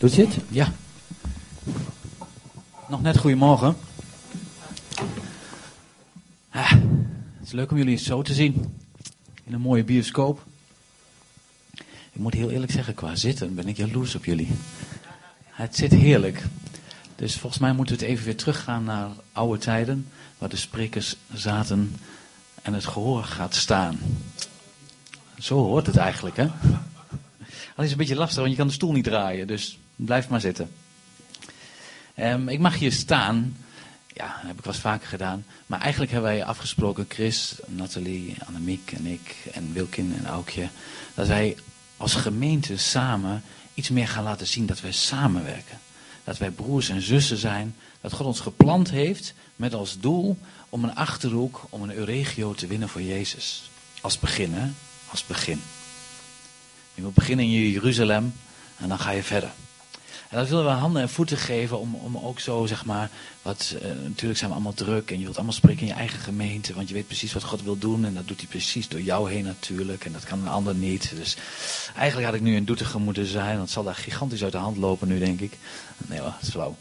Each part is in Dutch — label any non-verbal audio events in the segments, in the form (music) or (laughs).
Doet je het? Ja. Nog net goedemorgen. Ah, het is leuk om jullie zo te zien. In een mooie bioscoop. Ik moet heel eerlijk zeggen, qua zitten ben ik jaloers op jullie. Het zit heerlijk. Dus volgens mij moeten we het even weer teruggaan naar oude tijden. Waar de sprekers zaten en het gehoor gaat staan. Zo hoort het eigenlijk, hè? Al is het een beetje lastig, want je kan de stoel niet draaien. Dus blijf maar zitten. Um, ik mag hier staan. Ja, heb ik wel eens vaker gedaan. Maar eigenlijk hebben wij afgesproken, Chris, Nathalie, Annemiek en ik en Wilkin en Aukje, dat wij als gemeente samen iets meer gaan laten zien dat wij samenwerken. Dat wij broers en zussen zijn. Dat God ons geplant heeft met als doel om een achterhoek, om een Euregio te winnen voor Jezus. Als begin, hè? Als begin. Je moet beginnen in Jeruzalem en dan ga je verder. En dat willen we handen en voeten geven om, om ook zo, zeg maar, wat, uh, natuurlijk zijn we allemaal druk en je wilt allemaal spreken in je eigen gemeente, want je weet precies wat God wil doen en dat doet hij precies door jou heen natuurlijk en dat kan een ander niet. Dus eigenlijk had ik nu in Doetinchem moeten zijn, want het zal daar gigantisch uit de hand lopen nu, denk ik. Nee hoor, dat.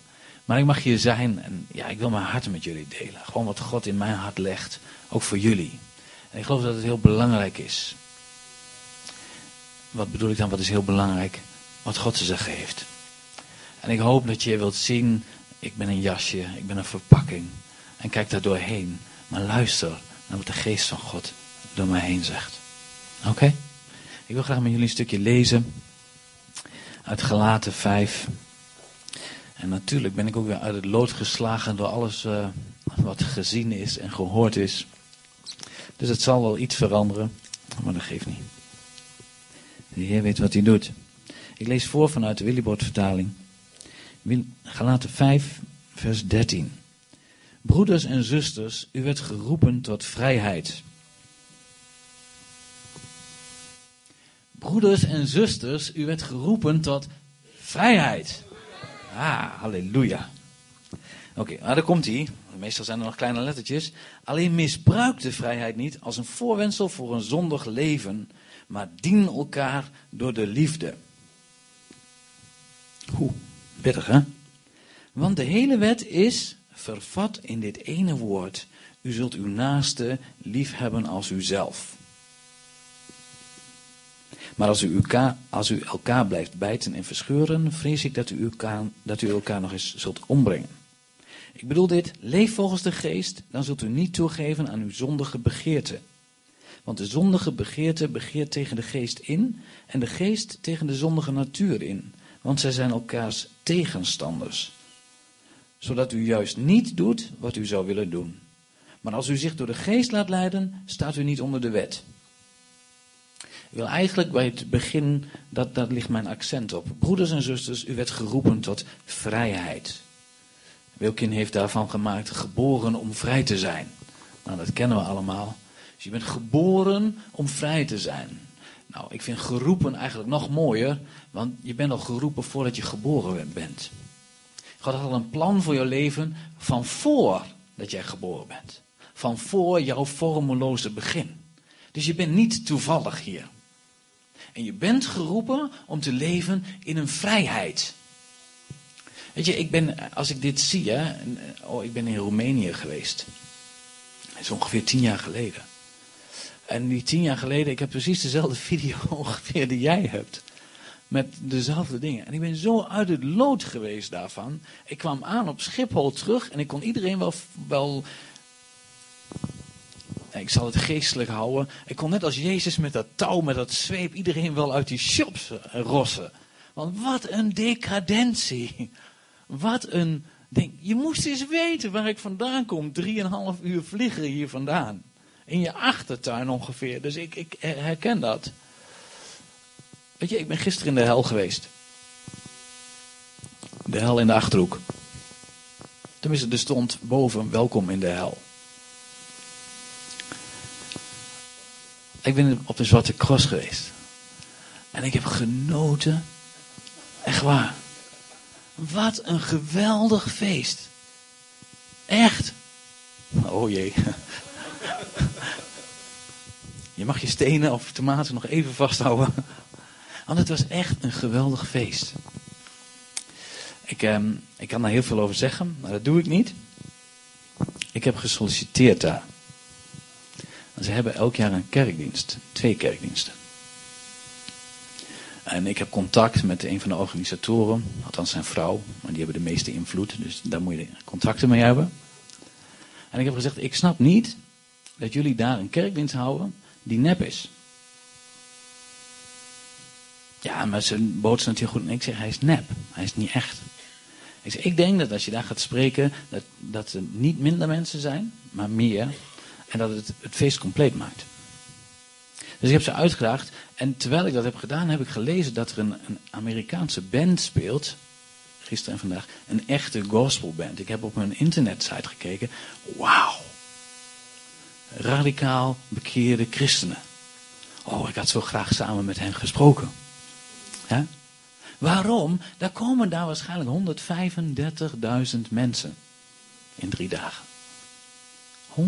Maar ik mag hier zijn en ja, ik wil mijn hart met jullie delen. Gewoon wat God in mijn hart legt, ook voor jullie. En ik geloof dat het heel belangrijk is. Wat bedoel ik dan, wat is heel belangrijk? Wat God te zeggen heeft. En ik hoop dat je wilt zien, ik ben een jasje, ik ben een verpakking. En kijk daar doorheen. Maar luister naar wat de geest van God door mij heen zegt. Oké? Ik wil graag met jullie een stukje lezen. Uit Galaten 5. En natuurlijk ben ik ook weer uit het lood geslagen door alles uh, wat gezien is en gehoord is. Dus het zal wel iets veranderen, maar dat geeft niet. De Heer weet wat hij doet. Ik lees voor vanuit de Willybord vertaling. Galaten 5, vers 13. Broeders en zusters, u werd geroepen tot vrijheid. Broeders en zusters, u werd geroepen tot vrijheid. Ah, halleluja. Oké, okay, nou daar komt hij. Meestal zijn er nog kleine lettertjes. Alleen misbruik de vrijheid niet als een voorwendsel voor een zondig leven, maar dien elkaar door de liefde. Hoe? Pittig, hè? Want de hele wet is vervat in dit ene woord. U zult uw naaste lief hebben als uzelf. Maar als u, elkaar, als u elkaar blijft bijten en verscheuren, vrees ik dat u, elkaar, dat u elkaar nog eens zult ombrengen. Ik bedoel dit, leef volgens de geest, dan zult u niet toegeven aan uw zondige begeerte. Want de zondige begeerte begeert tegen de geest in en de geest tegen de zondige natuur in want zij zijn elkaars tegenstanders. Zodat u juist niet doet wat u zou willen doen. Maar als u zich door de geest laat leiden, staat u niet onder de wet. Ik wil eigenlijk bij het begin, dat, dat ligt mijn accent op. Broeders en zusters, u werd geroepen tot vrijheid. Wilkin heeft daarvan gemaakt, geboren om vrij te zijn. Nou, dat kennen we allemaal. Dus je bent geboren om vrij te zijn. Nou, ik vind geroepen eigenlijk nog mooier, want je bent al geroepen voordat je geboren bent. God had al een plan voor jouw leven van voor dat jij geboren bent. Van voor jouw vormeloze begin. Dus je bent niet toevallig hier. En je bent geroepen om te leven in een vrijheid. Weet je, ik ben, als ik dit zie, hè, oh, ik ben in Roemenië geweest. Dat is ongeveer tien jaar geleden. En die tien jaar geleden, ik heb precies dezelfde (laughs) video ongeveer die jij hebt. Met dezelfde dingen. En ik ben zo uit het lood geweest daarvan. Ik kwam aan op Schiphol terug en ik kon iedereen wel, wel ik zal het geestelijk houden. Ik kon net als Jezus met dat touw, met dat zweep, iedereen wel uit die shops rossen. Want wat een decadentie. Wat een ding. Je moest eens weten waar ik vandaan kom. Drieënhalf uur vliegen hier vandaan in je achtertuin ongeveer. Dus ik, ik herken dat. Weet je, ik ben gisteren in de hel geweest. De hel in de achterhoek. Tenminste, er stond boven welkom in de hel. Ik ben op de Zwarte Cross geweest. En ik heb genoten. Echt waar. Wat een geweldig feest. Echt. Oh jee. Je mag je stenen of tomaten nog even vasthouden. Want het was echt een geweldig feest. Ik, ehm, ik kan daar heel veel over zeggen, maar dat doe ik niet. Ik heb gesolliciteerd daar. Ze hebben elk jaar een kerkdienst, twee kerkdiensten. En ik heb contact met een van de organisatoren, althans zijn vrouw, maar die hebben de meeste invloed, dus daar moet je contacten mee hebben. En ik heb gezegd, ik snap niet dat jullie daar een kerkdienst houden die nep is. Ja, maar zijn boodschap heel goed. En ik zeg, hij is nep. Hij is niet echt. Ik, zeg, ik denk dat als je daar gaat spreken, dat, dat er niet minder mensen zijn, maar meer. En dat het het feest compleet maakt. Dus ik heb ze uitgedaagd. En terwijl ik dat heb gedaan, heb ik gelezen dat er een, een Amerikaanse band speelt. Gisteren en vandaag. Een echte gospelband. Ik heb op hun internetsite gekeken. Wauw. Radicaal bekeerde christenen. Oh, ik had zo graag samen met hen gesproken. Waarom? Daar komen daar waarschijnlijk 135.000 mensen in drie dagen. 135.000.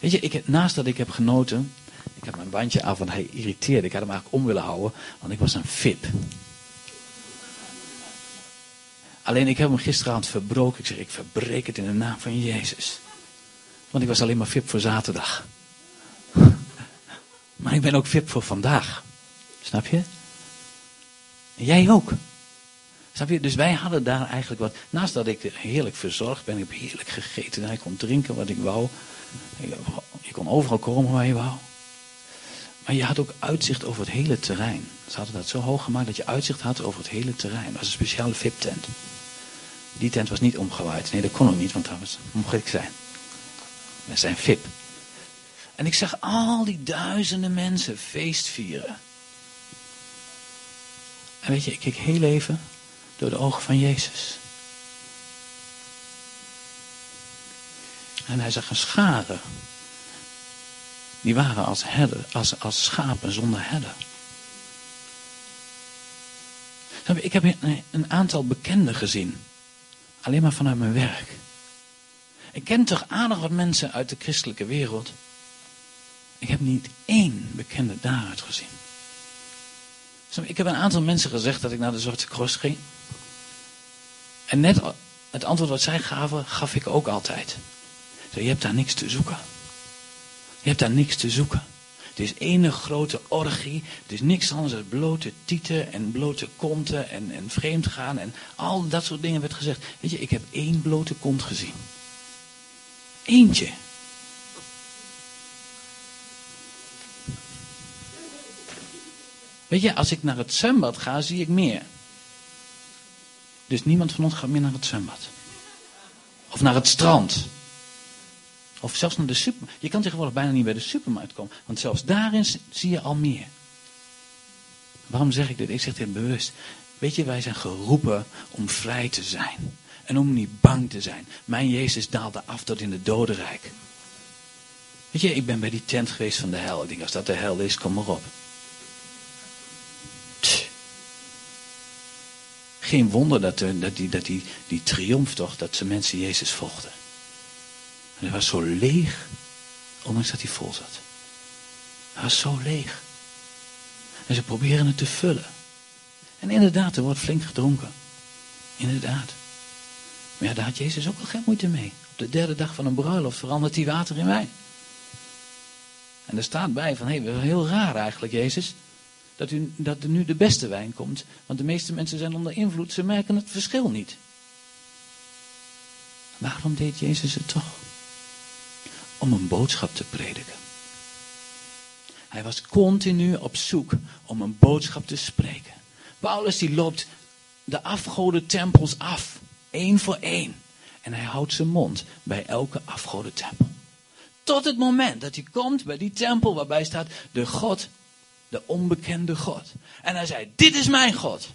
Weet je, ik, naast dat ik heb genoten, ik heb mijn bandje af, want hij irriteerde. Ik had hem eigenlijk om willen houden, want ik was een VIP. Alleen ik heb hem gisteravond verbroken. Ik zeg, ik verbreek het in de naam van Jezus. Want ik was alleen maar VIP voor zaterdag. (laughs) Maar ik ben ook VIP voor vandaag. Snap je? En jij ook. Snap je? Dus wij hadden daar eigenlijk wat. Naast dat ik heerlijk verzorgd ben, ik heb heerlijk gegeten. Hij kon drinken wat ik wou. Je kon overal komen waar je wou. Maar je had ook uitzicht over het hele terrein. Ze hadden dat zo hoog gemaakt dat je uitzicht had over het hele terrein. Dat was een speciale VIP-tent. Die tent was niet omgewaaid. Nee, dat kon ook niet, want dat was, mocht ik zijn. We zijn VIP. En ik zag al die duizenden mensen feest vieren. En weet je, ik keek heel even door de ogen van Jezus. En hij zag een schare. Die waren als, herder, als, als schapen zonder herder. Ik heb een aantal bekenden gezien. Alleen maar vanuit mijn werk. Ik ken toch aardig wat mensen uit de christelijke wereld. Ik heb niet één bekende daaruit gezien. Ik heb een aantal mensen gezegd dat ik naar de Zwarte Cross ging. En net het antwoord wat zij gaven, gaf ik ook altijd. Je hebt daar niks te zoeken. Je hebt daar niks te zoeken. Het is ene grote orgie. Het is niks anders dan blote tieten en blote konten en, en vreemd gaan. En al dat soort dingen werd gezegd. Weet je, ik heb één blote kont gezien. Eentje. Weet je, als ik naar het zwembad ga, zie ik meer. Dus niemand van ons gaat meer naar het zwembad. Of naar het strand. Of zelfs naar de supermarkt. Je kan tegenwoordig bijna niet bij de supermarkt komen. Want zelfs daarin zie je al meer. Waarom zeg ik dit? Ik zeg dit bewust. Weet je, wij zijn geroepen om vrij te zijn. En om niet bang te zijn. Mijn Jezus daalde af tot in de dodenrijk. Weet je, ik ben bij die tent geweest van de hel. Ik denk, als dat de hel is, kom maar op. Geen wonder dat, de, dat, die, dat die, die triomftocht, dat ze mensen Jezus volgden. En hij was zo leeg, ondanks dat hij vol zat. Hij was zo leeg. En ze proberen het te vullen. En inderdaad, er wordt flink gedronken. Inderdaad. Maar ja, daar had Jezus ook al geen moeite mee. Op de derde dag van een bruiloft verandert hij water in wijn. En er staat bij van, hé, hey, heel raar eigenlijk, Jezus dat, u, dat er nu de beste wijn komt. Want de meeste mensen zijn onder invloed, ze merken het verschil niet. Waarom deed Jezus het toch? Om een boodschap te prediken. Hij was continu op zoek om een boodschap te spreken. Paulus die loopt de afgodentempels af, één voor één. En hij houdt zijn mond bij elke afgodentempel. Tot het moment dat hij komt bij die tempel waarbij staat de God de onbekende God. En hij zei, dit is mijn God.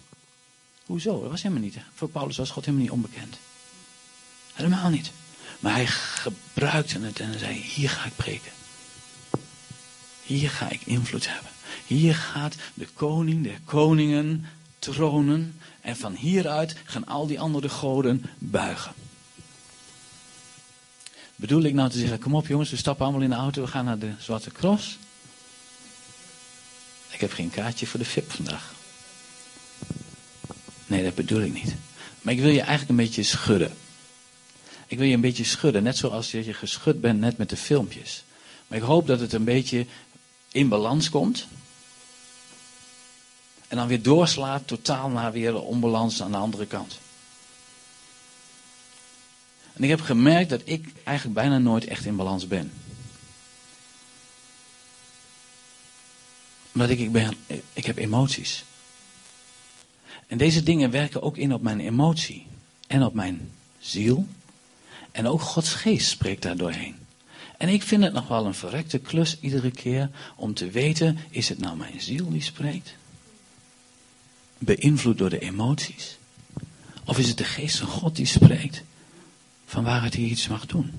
Hoezo? Dat was helemaal niet. Voor Paulus was God helemaal niet onbekend. Helemaal niet. Maar hij gebruikte het en zei, hier ga ik preken. Hier ga ik invloed hebben. Hier gaat de koning der koningen tronen. En van hieruit gaan al die andere goden buigen. Bedoel ik nou te zeggen, kom op jongens, we stappen allemaal in de auto, we gaan naar de Zwarte Cross. Ik heb geen kaartje voor de VIP vandaag. Nee, dat bedoel ik niet. Maar ik wil je eigenlijk een beetje schudden. Ik wil je een beetje schudden, net zoals je geschud bent net met de filmpjes. Maar ik hoop dat het een beetje in balans komt. En dan weer doorslaat totaal naar weer onbalans aan de andere kant. En ik heb gemerkt dat ik eigenlijk bijna nooit echt in balans ben. Omdat ik, ik ben, ik heb emoties. En deze dingen werken ook in op mijn emotie. En op mijn ziel. En ook Gods geest spreekt daar doorheen. En ik vind het nog wel een verrekte klus iedere keer om te weten, is het nou mijn ziel die spreekt? Beïnvloed door de emoties? Of is het de geest van God die spreekt? Van waar het hier iets mag doen?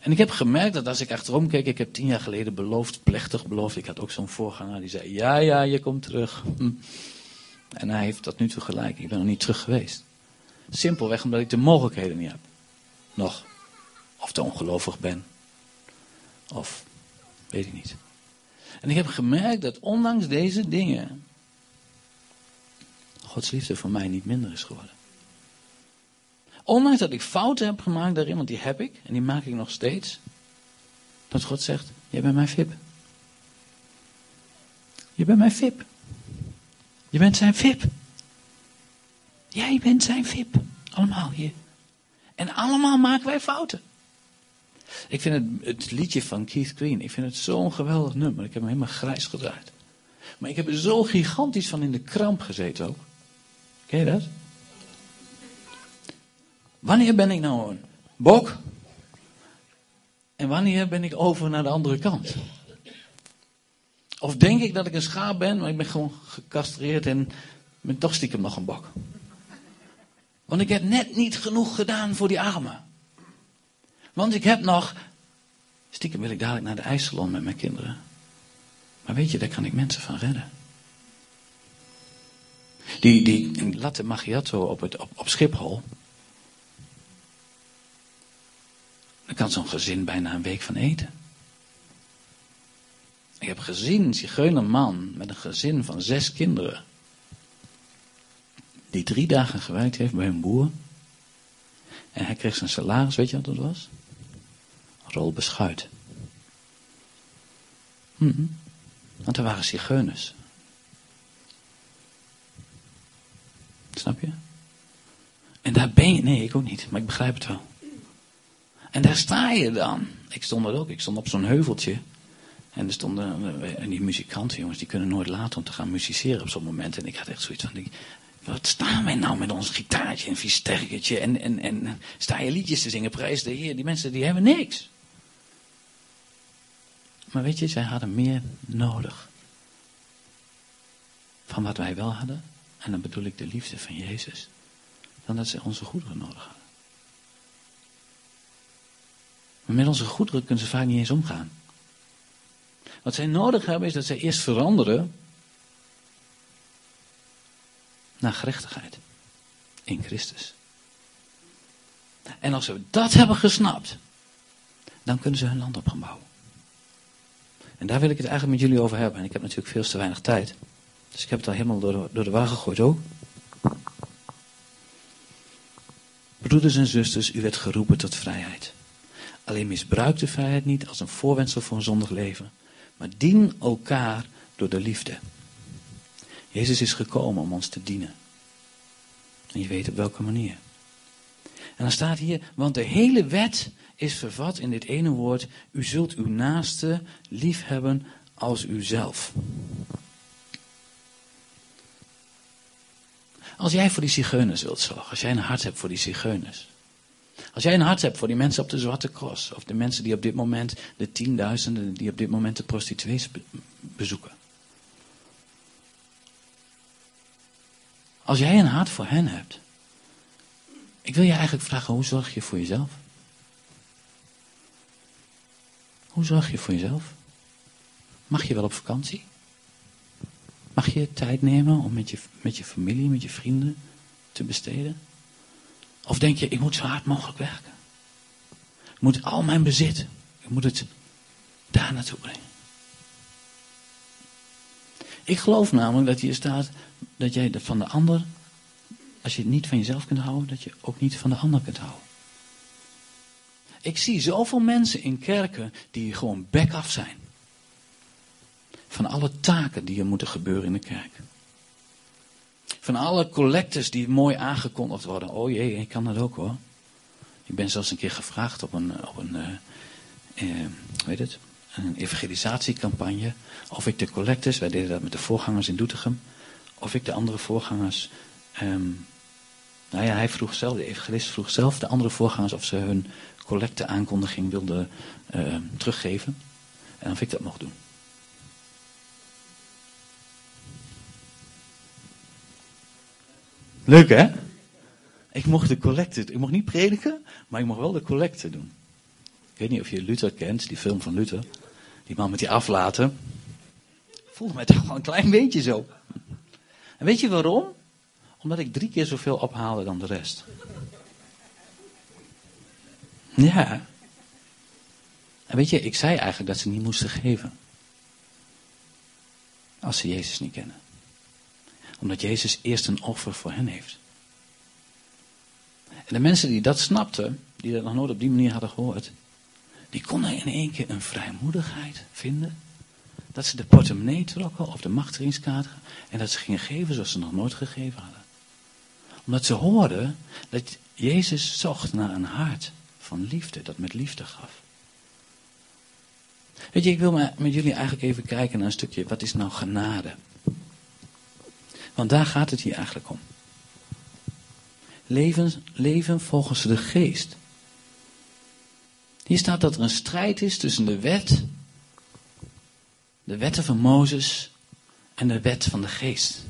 En ik heb gemerkt dat als ik achterom keek, ik heb tien jaar geleden beloofd, plechtig beloofd. Ik had ook zo'n voorganger die zei, ja, ja, je komt terug. Hm. En hij heeft tot nu toe gelijk. Ik ben nog niet terug geweest. Simpelweg omdat ik de mogelijkheden niet heb. Nog. Of te ongelovig ben. Of weet ik niet. En ik heb gemerkt dat ondanks deze dingen. Gods liefde voor mij niet minder is geworden. Ondanks dat ik fouten heb gemaakt daarin, want die heb ik en die maak ik nog steeds. Dat God zegt: Jij bent mijn VIP. Je bent mijn VIP. Je bent zijn VIP. Jij bent zijn VIP. Allemaal hier. En allemaal maken wij fouten. Ik vind het, het liedje van Keith Green, ik vind het zo'n geweldig nummer. Ik heb hem helemaal grijs gedraaid. Maar ik heb er zo gigantisch van in de kramp gezeten ook. Ken je dat? Wanneer ben ik nou een bok? En wanneer ben ik over naar de andere kant? Of denk ik dat ik een schaap ben, maar ik ben gewoon gecastreerd en ben toch stiekem nog een bok. Want ik heb net niet genoeg gedaan voor die armen. Want ik heb nog. Stiekem wil ik dadelijk naar de ijssalon met mijn kinderen. Maar weet je, daar kan ik mensen van redden. Die, die latte macchiato op, het, op, op Schiphol. Daar kan zo'n gezin bijna een week van eten. Ik heb gezien, een man met een gezin van zes kinderen. Die drie dagen gewerkt heeft bij een boer. En hij kreeg zijn salaris, weet je wat dat was? Een rol beschuit. Hm. Want er waren zigeuners. Snap je? En daar ben je, nee, ik ook niet, maar ik begrijp het wel. En daar sta je dan. Ik stond er ook, ik stond op zo'n heuveltje. En er stonden, en die muzikanten, jongens, die kunnen nooit laten om te gaan musiceren op zo'n moment. En ik had echt zoiets van, wat staan wij nou met ons gitaartje en viesterkertje en, en, en sta je liedjes te zingen, prijs de Heer. Die mensen die hebben niks. Maar weet je, zij hadden meer nodig. Van wat wij wel hadden. En dan bedoel ik de liefde van Jezus. Dan dat ze onze goederen nodig hadden. Maar met onze goederen kunnen ze vaak niet eens omgaan. Wat zij nodig hebben is dat zij eerst veranderen naar gerechtigheid in Christus. En als ze dat hebben gesnapt, dan kunnen ze hun land op gaan bouwen. En daar wil ik het eigenlijk met jullie over hebben. En ik heb natuurlijk veel te weinig tijd. Dus ik heb het al helemaal door de, door de war gegooid ook. Broeders en zusters, u werd geroepen tot vrijheid. Alleen misbruik de vrijheid niet als een voorwendsel voor een zondig leven. Maar dien elkaar door de liefde. Jezus is gekomen om ons te dienen. En je weet op welke manier. En dan staat hier, want de hele wet is vervat in dit ene woord. U zult uw naaste lief hebben als uzelf. Als jij voor die zigeuners wilt zorgen, als jij een hart hebt voor die zigeuners. Als jij een hart hebt voor die mensen op de Zwarte Cross, of de mensen die op dit moment, de tienduizenden die op dit moment de prostituees bezoeken. Als jij een hart voor hen hebt, ik wil je eigenlijk vragen, hoe zorg je voor jezelf? Hoe zorg je voor jezelf? Mag je wel op vakantie? Mag je tijd nemen om met je, met je familie, met je vrienden te besteden? Of denk je, ik moet zo hard mogelijk werken? Ik moet al mijn bezit, ik moet het daar naartoe brengen. Ik geloof namelijk dat hier staat dat jij van de ander, als je het niet van jezelf kunt houden, dat je ook niet van de ander kunt houden. Ik zie zoveel mensen in kerken die gewoon back af zijn. Van alle taken die er moeten gebeuren in de kerk. Van alle collectors die mooi aangekondigd worden. Oh jee, ik kan dat ook hoor. Ik ben zelfs een keer gevraagd op een, op een uh, het, een evangelisatiecampagne. Of ik de collectors, wij deden dat met de voorgangers in Doetinchem. Of ik de andere voorgangers. Um, nou ja, hij vroeg zelf, de evangelist vroeg zelf de andere voorgangers of ze hun collecteaankondiging wilden uh, teruggeven. En of ik dat mocht doen. Leuk hè? Ik mocht de collecte, ik mocht niet prediken, maar ik mocht wel de collecte doen. Ik weet niet of je Luther kent, die film van Luther. Die man met die aflaten. Voelde mij (laughs) toch wel een klein beetje zo. En weet je waarom? Omdat ik drie keer zoveel ophaalde dan de rest. Ja. En weet je, ik zei eigenlijk dat ze niet moesten geven. Als ze Jezus niet kennen. Omdat Jezus eerst een offer voor hen heeft. En de mensen die dat snapten, die dat nog nooit op die manier hadden gehoord, die konden in één keer een vrijmoedigheid vinden. Dat ze de portemonnee trokken of de machtigingskaart en dat ze gingen geven zoals ze nog nooit gegeven hadden. Omdat ze hoorden dat Jezus zocht naar een hart van liefde, dat met liefde gaf. Weet je, ik wil met jullie eigenlijk even kijken naar een stukje, wat is nou genade? Want daar gaat het hier eigenlijk om. Leven, leven volgens de geest. Hier staat dat er een strijd is tussen de wet, de wetten van Mozes en de wet van de geest.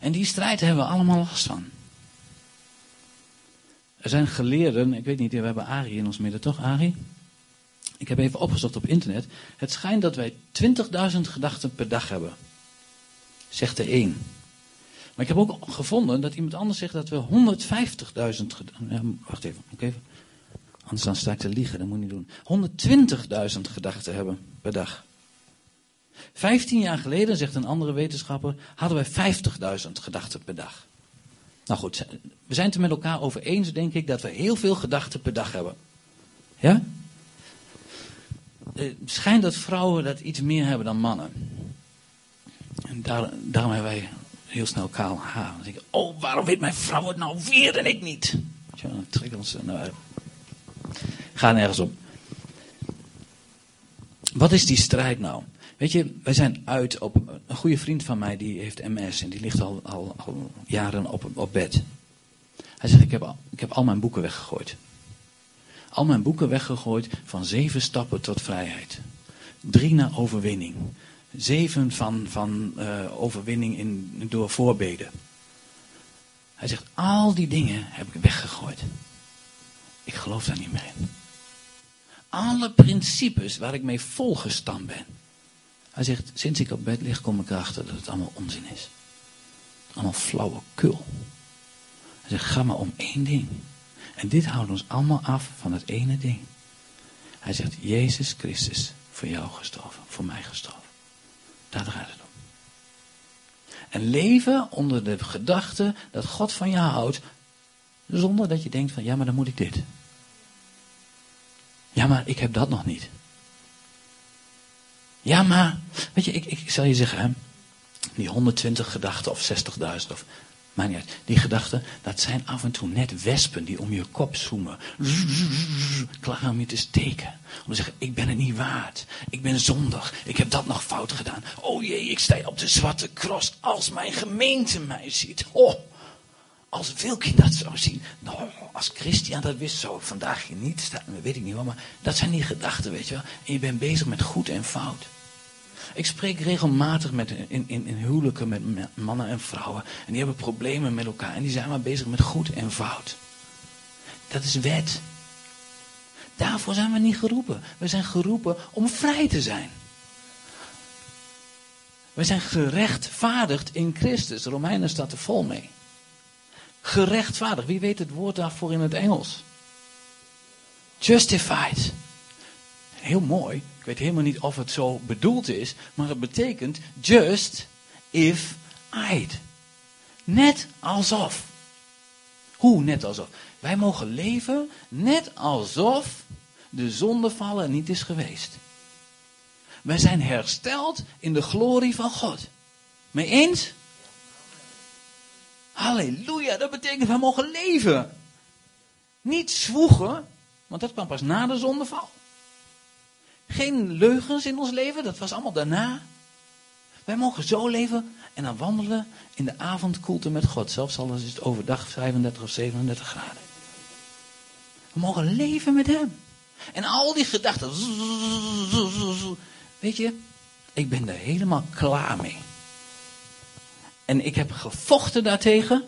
En die strijd hebben we allemaal last van. Er zijn geleerden, ik weet niet, we hebben Ari in ons midden, toch Ari? Ik heb even opgezocht op internet. Het schijnt dat wij 20.000 gedachten per dag hebben. Zegt de een. Maar ik heb ook gevonden dat iemand anders zegt dat we 150.000 gedachten. Wacht even, ik even. Anders dan sta ik te liegen, dat moet ik niet doen. 120.000 gedachten hebben per dag. 15 jaar geleden, zegt een andere wetenschapper, hadden wij 50.000 gedachten per dag. Nou goed, we zijn het er met elkaar over eens, denk ik, dat we heel veel gedachten per dag hebben. Ja? Het schijnt dat vrouwen dat iets meer hebben dan mannen. En daar, daarom hebben wij heel snel kaal haar. Dan denk ik, oh, waarom weet mijn vrouw het nou weer en ik niet? Ja, dan trek ons nou. Ga nergens om. Wat is die strijd nou? Weet je, wij zijn uit op. Een goede vriend van mij die heeft MS en die ligt al, al, jaren op, op bed. Hij zegt: ik heb, al, ik heb al mijn boeken weggegooid. Al mijn boeken weggegooid van zeven stappen tot vrijheid. Drie naar overwinning. Zeven van, van uh, overwinning in, door voorbeden. Hij zegt: al die dingen heb ik weggegooid. Ik geloof daar niet meer in. Alle principes waar ik mee volgestampt ben hij zegt, sinds ik op bed lig, kom ik erachter dat het allemaal onzin is. Allemaal flauwekul. Hij zegt, ga maar om één ding. En dit houdt ons allemaal af van het ene ding. Hij zegt, Jezus Christus, voor jou gestorven, voor mij gestorven. Daar draait het om. En leven onder de gedachte dat God van je houdt, zonder dat je denkt van, ja maar dan moet ik dit. Ja maar ik heb dat nog niet. Ja, maar, weet je, ik, ik zal je zeggen, hè, die 120 gedachten of 60.000 of, maar niet die gedachten, dat zijn af en toe net wespen die om je kop zoomen. Klaar om je te steken. Om te zeggen, ik ben het niet waard. Ik ben zondig. Ik heb dat nog fout gedaan. Oh jee, ik sta op de zwarte cross als mijn gemeente mij ziet. Oh, als Wilkin dat zou zien. Nou, als Christian dat wist, zou ik vandaag niet staan. Weet ik niet wel, maar dat zijn die gedachten, weet je wel. En je bent bezig met goed en fout. Ik spreek regelmatig met, in, in, in huwelijken met mannen en vrouwen. En die hebben problemen met elkaar. En die zijn maar bezig met goed en fout. Dat is wet. Daarvoor zijn we niet geroepen. We zijn geroepen om vrij te zijn. We zijn gerechtvaardigd in Christus. Romeinen staat er vol mee. Gerechtvaardigd. Wie weet het woord daarvoor in het Engels? Justified. heel mooi. Ik weet helemaal niet of het zo bedoeld is, maar het betekent just if I'd. Net alsof. Hoe net alsof? Wij mogen leven net alsof de zondevallen niet is geweest. Wij zijn hersteld in de glorie van God. Mee eens? Halleluja, dat betekent wij mogen leven. Niet zwoegen, want dat kwam pas na de zondeval. Geen leugens in ons leven, dat was allemaal daarna. Wij mogen zo leven en dan wandelen in de avondkoelte met God. Zelfs al is het overdag 35 of 37 graden. We mogen leven met Hem. En al die gedachten. Weet je, ik ben er helemaal klaar mee. En ik heb gevochten daartegen.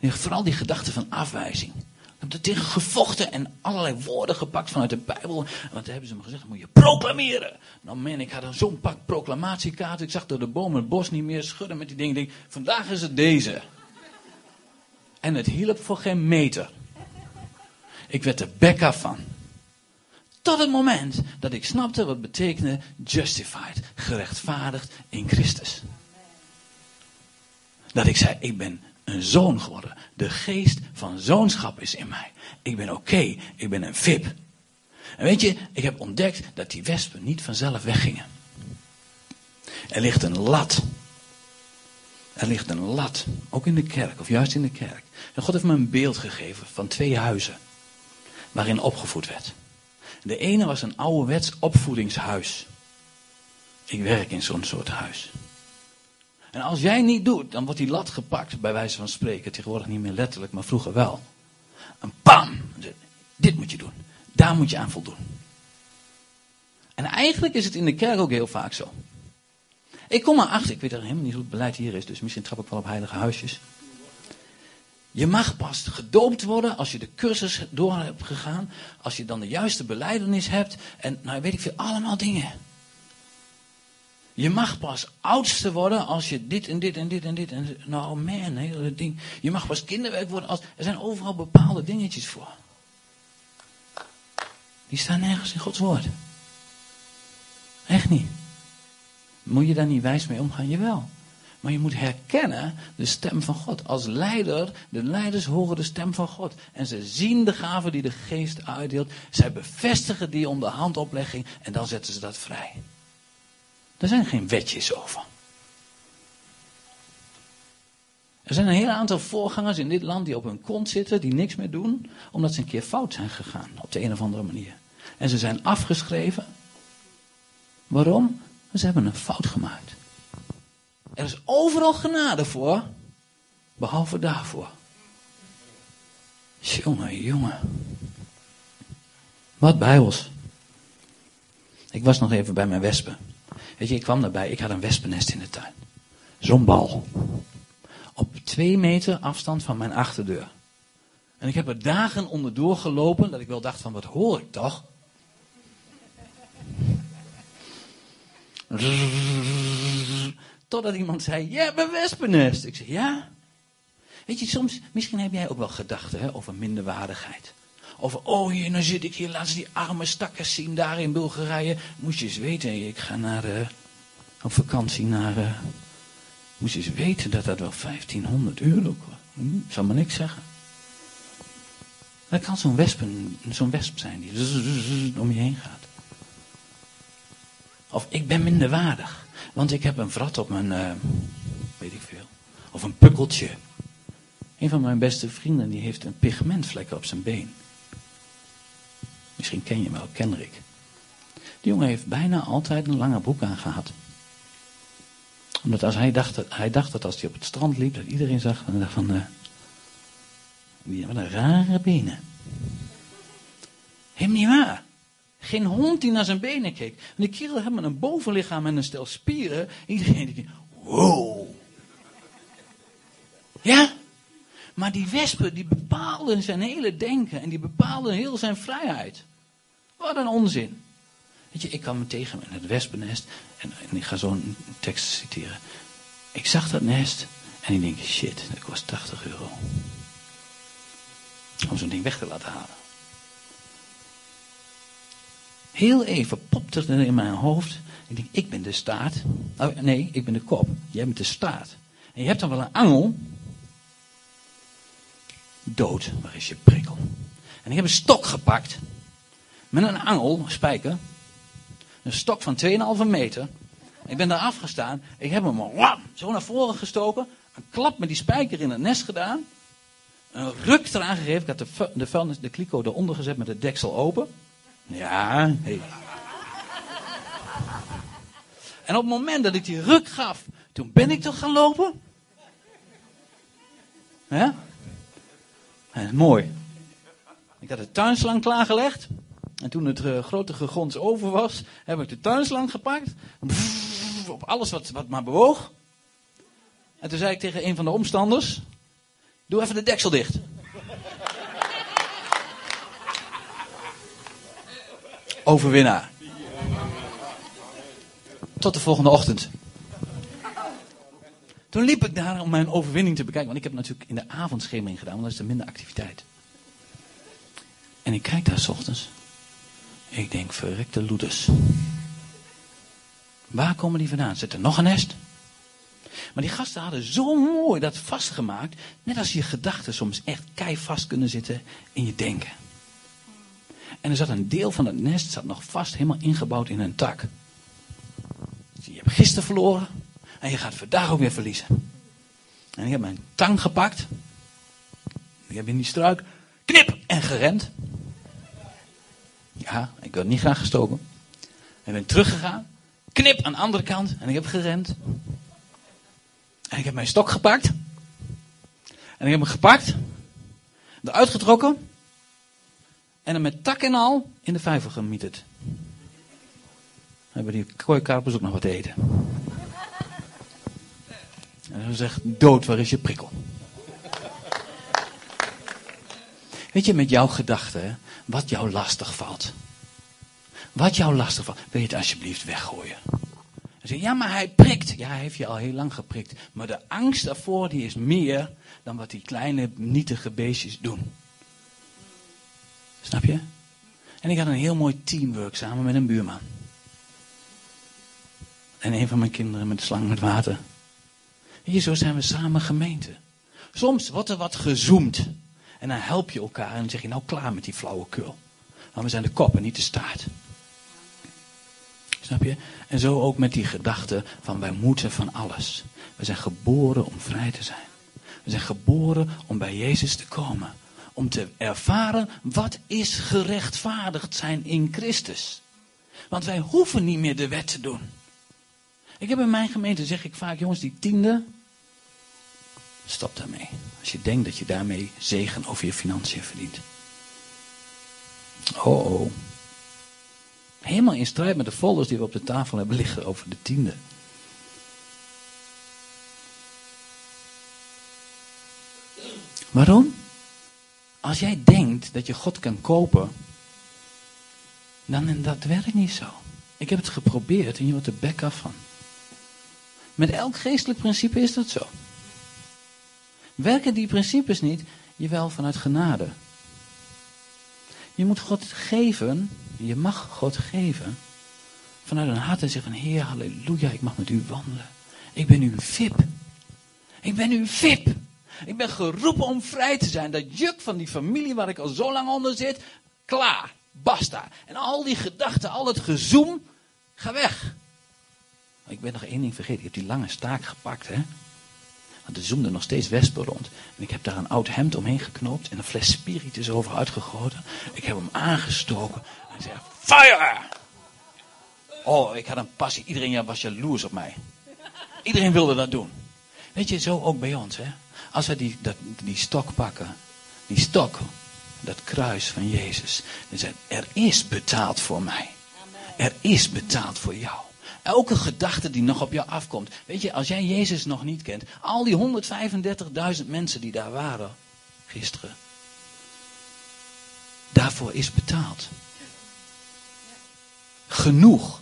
Vooral die gedachte van afwijzing. Ik heb er tegen gevochten en allerlei woorden gepakt vanuit de Bijbel. Want toen hebben ze me gezegd, moet je proclameren. Nou man, ik had zo'n pak proclamatiekaarten. Ik zag door de bomen het bos niet meer schudden met die dingen. Ik denk, vandaag is het deze. En het hielp voor geen meter. Ik werd er bek af van. Tot het moment dat ik snapte wat betekende justified, gerechtvaardigd in Christus. Dat ik zei, ik ben een zoon geworden. De geest van zoonschap is in mij. Ik ben oké, ik ben een VIP. En weet je, ik heb ontdekt dat die wespen niet vanzelf weggingen. Er ligt een lat. Er ligt een lat, ook in de kerk, of juist in de kerk. En God heeft me een beeld gegeven van twee huizen waarin opgevoed werd. De ene was een ouderwets opvoedingshuis. Ik werk in zo'n soort huis. En als jij niet doet, dan wordt die lat gepakt, bij wijze van spreken. Tegenwoordig niet meer letterlijk, maar vroeger wel. En pam! Dit moet je doen. Daar moet je aan voldoen. En eigenlijk is het in de kerk ook heel vaak zo. Ik kom achter, ik weet helemaal niet hoe het beleid hier is, dus misschien trap ik wel op heilige huisjes. Je mag pas gedoopt worden als je de cursus door hebt gegaan. Als je dan de juiste beleidenis hebt. En nou weet ik veel, allemaal dingen. Je mag pas oudste worden als je dit en dit en dit en dit. En, nou man, hele ding. Je mag pas kinderwerk worden als. Er zijn overal bepaalde dingetjes voor. Die staan nergens in Gods woord. Echt niet. Moet je daar niet wijs mee omgaan? Jawel. Maar je moet herkennen de stem van God. Als leider, de leiders horen de stem van God. En ze zien de gaven die de geest uitdeelt. Zij bevestigen die onder handoplegging. En dan zetten ze dat vrij. Er zijn geen wetjes over. Er zijn een heel aantal voorgangers in dit land die op hun kont zitten, die niks meer doen, omdat ze een keer fout zijn gegaan, op de een of andere manier. En ze zijn afgeschreven. Waarom? Ze hebben een fout gemaakt. Er is overal genade voor, behalve daarvoor. Jongen, jongen. Wat bijbels. Ik was nog even bij mijn wespen. Weet je, ik kwam daarbij, ik had een wespennest in de tuin. Zo'n bal. Op twee meter afstand van mijn achterdeur. En ik heb er dagen onderdoor gelopen, dat ik wel dacht van, wat hoor ik toch? Totdat iemand zei, ja, mijn wespennest. Ik zei, ja? Weet je, soms, misschien heb jij ook wel gedachten hè, over minderwaardigheid. Over, oh hier, nou zit ik hier, laat ze die arme stakkers zien daar in Bulgarije. Moest je eens weten, ik ga naar, uh, op vakantie naar, uh, moest je eens weten dat dat wel 1500 euro kost. Hm, zal maar niks zeggen. Dat kan zo'n wespen, zo'n wesp zijn die om je heen gaat. Of ik ben minderwaardig, want ik heb een vrat op mijn, uh, weet ik veel. Of een pukkeltje. Een van mijn beste vrienden die heeft een pigmentvlek op zijn been. Misschien ken je hem wel, Kenrik. Die jongen heeft bijna altijd een lange broek aan gehad. Omdat als hij, dacht, hij dacht dat als hij op het strand liep, dat iedereen zag en dacht van, uh, wat een rare benen. Helemaal niet waar. Geen hond die naar zijn benen keek. En die kerel had een bovenlichaam en een stel spieren. Iedereen die wow. Ja? Maar die wespen, die bepaalden zijn hele denken en die bepaalden heel zijn vrijheid. Wat een onzin. Weet je, ik kwam me tegen in het wespennest en, ik ga zo'n tekst citeren. Ik zag dat nest en ik denk, shit, dat kost 80 euro. Om zo'n ding weg te laten halen. Heel even popte er in mijn hoofd. Ik denk, ik ben de staart. Oh, nee, ik ben de kop. Jij bent de staart. En je hebt dan wel een angel. Dood, waar is je prikkel? En ik heb een stok gepakt. Met een angel, spijker. Een stok van 2,5 meter. Ik ben daar afgestaan. Ik heb hem zo naar voren gestoken. Een klap met die spijker in het nest gedaan. Een ruk eraan gegeven. Ik had de, de, vuilnis, de kliko eronder gezet met het deksel open. Ja. En op het moment dat ik die ruk gaf, toen ben ik toch gaan lopen. Ja? Mooi. Ik had de tuinslang klaargelegd. En toen het uh, grote gegons over was, heb ik de tuinslang gepakt. op alles wat, wat maar bewoog. En toen zei ik tegen een van de omstanders: Doe even de deksel dicht. Overwinnaar. Tot de volgende ochtend. Toen liep ik daar om mijn overwinning te bekijken. Want ik heb natuurlijk in de avondschemering gedaan, want dan is er minder activiteit. En ik kijk daar s ochtends. Ik denk, verrekte loeders. Waar komen die vandaan? Zit er nog een nest? Maar die gasten hadden zo mooi dat vastgemaakt. Net als je gedachten soms echt keivast kunnen zitten in je denken. En er zat een deel van het nest zat nog vast, helemaal ingebouwd in een tak. Je hebt gisteren verloren en je gaat vandaag ook weer verliezen. En ik heb mijn tang gepakt. Ik heb in die struik knip en gerend. Ja, ik werd niet graag gestoken. Ik ben teruggegaan. Knip aan de andere kant. En ik heb gerend. En ik heb mijn stok gepakt. En ik heb hem gepakt. Eruit getrokken. En hem met tak en al in de vijver gemieterd. Hebben die kooikarpers ook nog wat te eten. En dan zegt, dood, waar is je prikkel? Weet je, met jouw gedachten, wat jou lastig valt. Wat jou lastig valt, wil je het alsjeblieft weggooien. Ja, maar hij prikt. Ja, hij heeft je al heel lang geprikt. Maar de angst daarvoor, die is meer dan wat die kleine nietige beestjes doen. Snap je? En ik had een heel mooi teamwork samen met een buurman. En een van mijn kinderen met de slang met water. Hier, zo zijn we samen gemeente. Soms wordt er wat gezoomd. En dan help je elkaar en dan zeg je nou klaar met die flauwekul. Want we zijn de kop en niet de staart. Snap je? En zo ook met die gedachte van wij moeten van alles. We zijn geboren om vrij te zijn. We zijn geboren om bij Jezus te komen. Om te ervaren wat is gerechtvaardigd zijn in Christus. Want wij hoeven niet meer de wet te doen. Ik heb in mijn gemeente, zeg ik vaak, jongens, die tiende, stop daarmee. Als je denkt dat je daarmee zegen over je financiën verdient. Oh oh. Helemaal in strijd met de folders die we op de tafel hebben liggen over de tiende. Waarom? Als jij denkt dat je God kan kopen, dan dat werkt niet zo. Ik heb het geprobeerd en je wordt er bek af van. Met elk geestelijk principe is dat zo. Werken die principes niet, jawel vanuit genade. Je moet God geven, je mag God geven, vanuit een hart en zeggen Heer, halleluja, ik mag met u wandelen. Ik ben uw VIP. Ik ben uw VIP. Ik ben geroepen om vrij te zijn. Dat juk van die familie waar ik al zo lang onder zit, klaar, basta. En al die gedachten, al het gezoem, ga weg. Ik ben nog één ding vergeten. Ik heb die lange staak gepakt, hè. Want er zoemde nog steeds wespen rond. En ik heb daar een oud hemd omheen geknoopt en een fles spiritus over uitgegoten. Ik heb hem aangestoken. En zei, fire! Oh, ik had een passie. Iedereen was jaloers op mij. Iedereen wilde dat doen. Weet je, zo ook bij ons, hè. Als we die, dat, die stok pakken, die stok, dat kruis van Jezus. Dan zeggen er is betaald voor mij. Er is betaald voor jou. Elke gedachte die nog op jou afkomt. Weet je, als jij Jezus nog niet kent. Al die 135.000 mensen die daar waren gisteren. Daarvoor is betaald. Genoeg.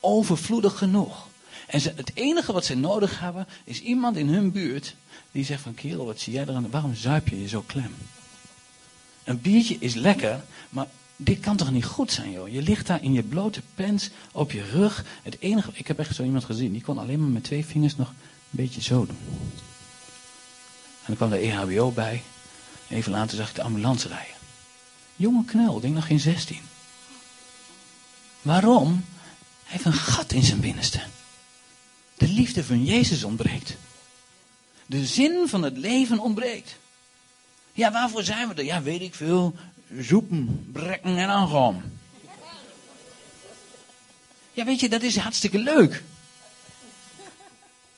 Overvloedig genoeg. En ze, het enige wat ze nodig hebben is iemand in hun buurt die zegt van kerel, wat zie jij eraan? Waarom zuip je je zo klem? Een biertje is lekker, maar dit kan toch niet goed zijn, joh? Je ligt daar in je blote pens op je rug. Het enige, ik heb echt zo iemand gezien, die kon alleen maar met twee vingers nog een beetje zo doen. En dan kwam de EHBO bij. Even later zag ik de ambulance rijden. Jonge knel, ik denk nog geen 16. Waarom? Hij heeft een gat in zijn binnenste. De liefde van Jezus ontbreekt. De zin van het leven ontbreekt. Ja, waarvoor zijn we er? Ja, weet ik veel. Zoepen, brekken en aangaan. Ja, weet je, dat is hartstikke leuk.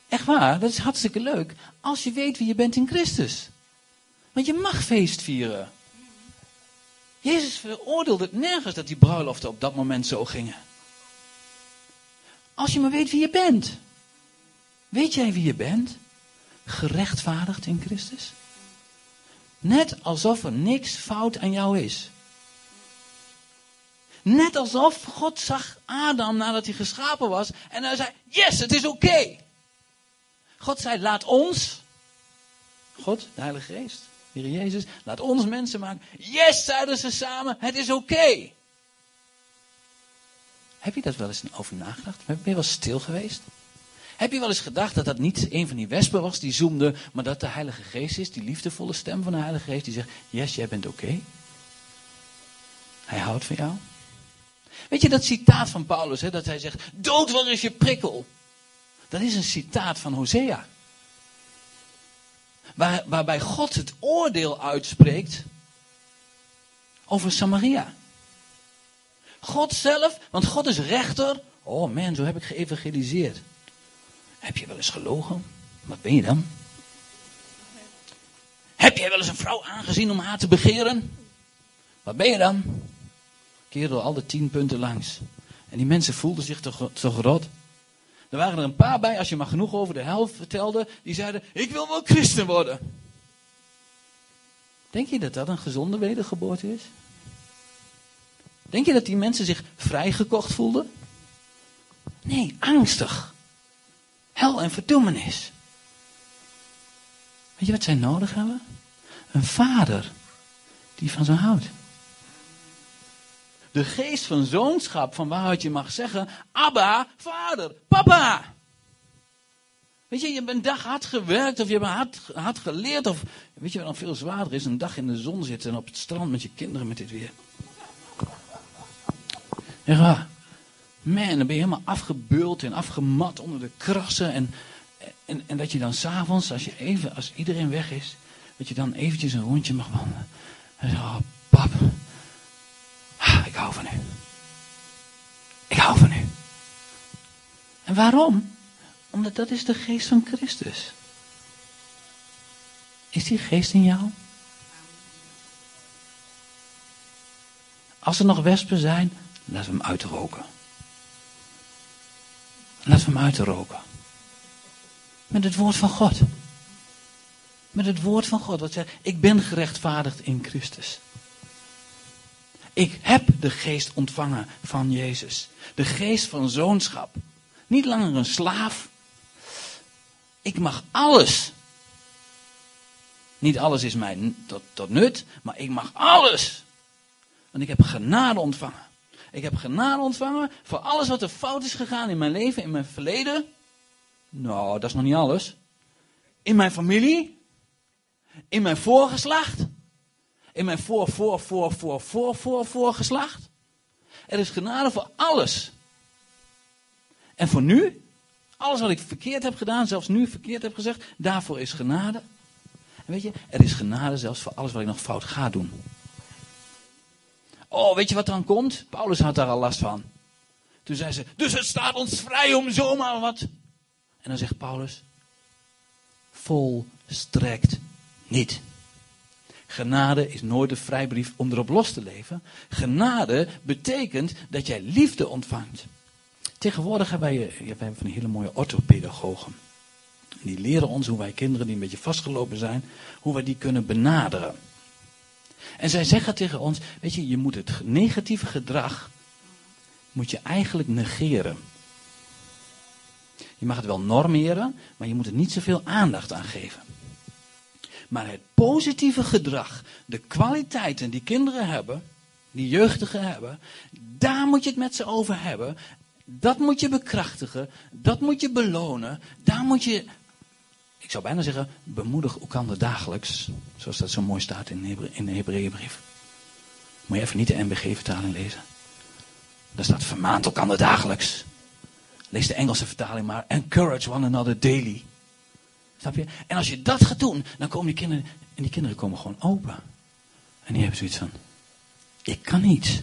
Echt waar, dat is hartstikke leuk. Als je weet wie je bent in Christus. Want je mag feest vieren. Jezus veroordeelde het nergens dat die bruiloften op dat moment zo gingen. Als je maar weet wie je bent. Weet jij wie je bent? Gerechtvaardigd in Christus? Net alsof er niks fout aan jou is. Net alsof God zag Adam nadat hij geschapen was en hij zei: Yes, het is oké. God zei: Laat ons, God, de Heilige Geest, Heer Jezus, laat ons mensen maken. Yes, zeiden ze samen, het is oké. Heb je dat wel eens over nagedacht? Ben je wel stil geweest? Heb je wel eens gedacht dat dat niet een van die wespen was die zoemde, maar dat de Heilige Geest is, die liefdevolle stem van de Heilige Geest, die zegt: Yes, jij bent oké. Hij houdt van jou. Weet je dat citaat van Paulus, hè, dat hij zegt: Dood, waar is je prikkel? Dat is een citaat van Hosea. Waar, waarbij God het oordeel uitspreekt over Samaria. God zelf, want God is rechter. Oh man, zo heb ik geëvangeliseerd. Heb je wel eens gelogen? Wat ben je dan? Heb jij wel eens een vrouw aangezien om haar te begeren? Wat ben je dan? Door al de tien punten langs. En die mensen voelden zich toch, toch rot. Er waren er een paar bij, als je maar genoeg over de helft vertelde, die zeiden: Ik wil wel christen worden. Denk je dat dat een gezonde wedergeboorte is? Denk je dat die mensen zich vrijgekocht voelden? Nee, angstig. Hel en verdoemenis. Weet je wat zij nodig hebben? Een vader die van ze houdt. De geest van zoonschap, van waaruit je mag zeggen: Abba, vader, papa. Weet je, je hebt een dag hard gewerkt of je hebt hard, hard geleerd. Of weet je wat dan veel zwaarder is? Een dag in de zon zitten en op het strand met je kinderen met dit weer. Ja, man, dan ben je helemaal afgebeuld en afgemat onder de krassen. En, en, en dat je dan s'avonds, als, je even, als iedereen weg is, dat je dan eventjes een rondje mag wandelen. En zo, oh, pap, ah, ik hou van u. Ik hou van u. En waarom? Omdat dat is de geest van Christus. Is die geest in jou? Als er nog wespen zijn, laten we hem uitroken. Laten we hem uitroken. Met het woord van God. Met het woord van God. Wat zegt, ik ben gerechtvaardigd in Christus. Ik heb de geest ontvangen van Jezus. De geest van zoonschap. Niet langer een slaaf. Ik mag alles. Niet alles is mij tot, tot nut, maar ik mag alles. Want ik heb genade ontvangen. Ik heb genade ontvangen voor alles wat er fout is gegaan in mijn leven, in mijn verleden. Nou, dat is nog niet alles. In mijn familie. In mijn voorgeslacht. In mijn voor, voor, voor, voor, voor, voor, voorgeslacht. Er is genade voor alles. En voor nu, alles wat ik verkeerd heb gedaan, zelfs nu verkeerd heb gezegd, daarvoor is genade. En weet je, er is genade zelfs voor alles wat ik nog fout ga doen. Oh, weet je wat dan komt? Paulus had daar al last van. Toen zei ze, dus het staat ons vrij om zomaar wat. En dan zegt Paulus, volstrekt niet. Genade is nooit een vrijbrief om erop los te leven. Genade betekent dat jij liefde ontvangt. Tegenwoordig hebben wij, ja, wij van hele mooie orthopedagogen. Die leren ons hoe wij kinderen die een beetje vastgelopen zijn, hoe wij die kunnen benaderen. En zij zeggen tegen ons, weet je, je moet het negatieve gedrag, moet je eigenlijk negeren. Je mag het wel normeren, maar je moet er niet zoveel aandacht aan geven. Maar het positieve gedrag, de kwaliteiten die kinderen hebben, die jeugdigen hebben, daar moet je het met ze over hebben. Dat moet je bekrachtigen, dat moet je belonen, daar moet je, ik zou bijna zeggen, bemoedig elkaar dagelijks. Zoals dat zo mooi staat in de, Hebreeënbrief. Moet je even niet de NBG-vertaling lezen. Daar staat vermaand elkaar dagelijks. Lees de Engelse vertaling maar. Encourage one another daily. Snap je? En als je dat gaat doen, dan komen die kinderen, en die kinderen komen gewoon open. En die hebben zoiets van, ik kan niet.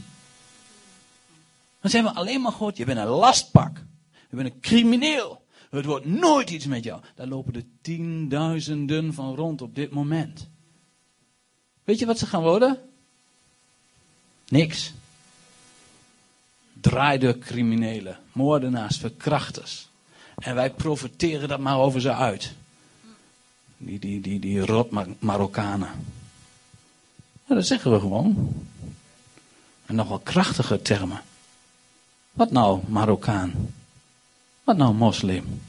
Dan zijn we alleen maar gehoord, je bent een lastpak. Je bent een crimineel. Het wordt nooit iets met jou. Daar lopen er tienduizenden van rond op dit moment. Weet je wat ze gaan worden? Niks. Draaide criminelen, moordenaars, verkrachters. En wij profiteren dat maar over ze uit. Die, die, die, die rot Marokkanen. Dat zeggen we gewoon. En nog wel krachtige termen. Wat nou Marokkaan? Wat nou moslim?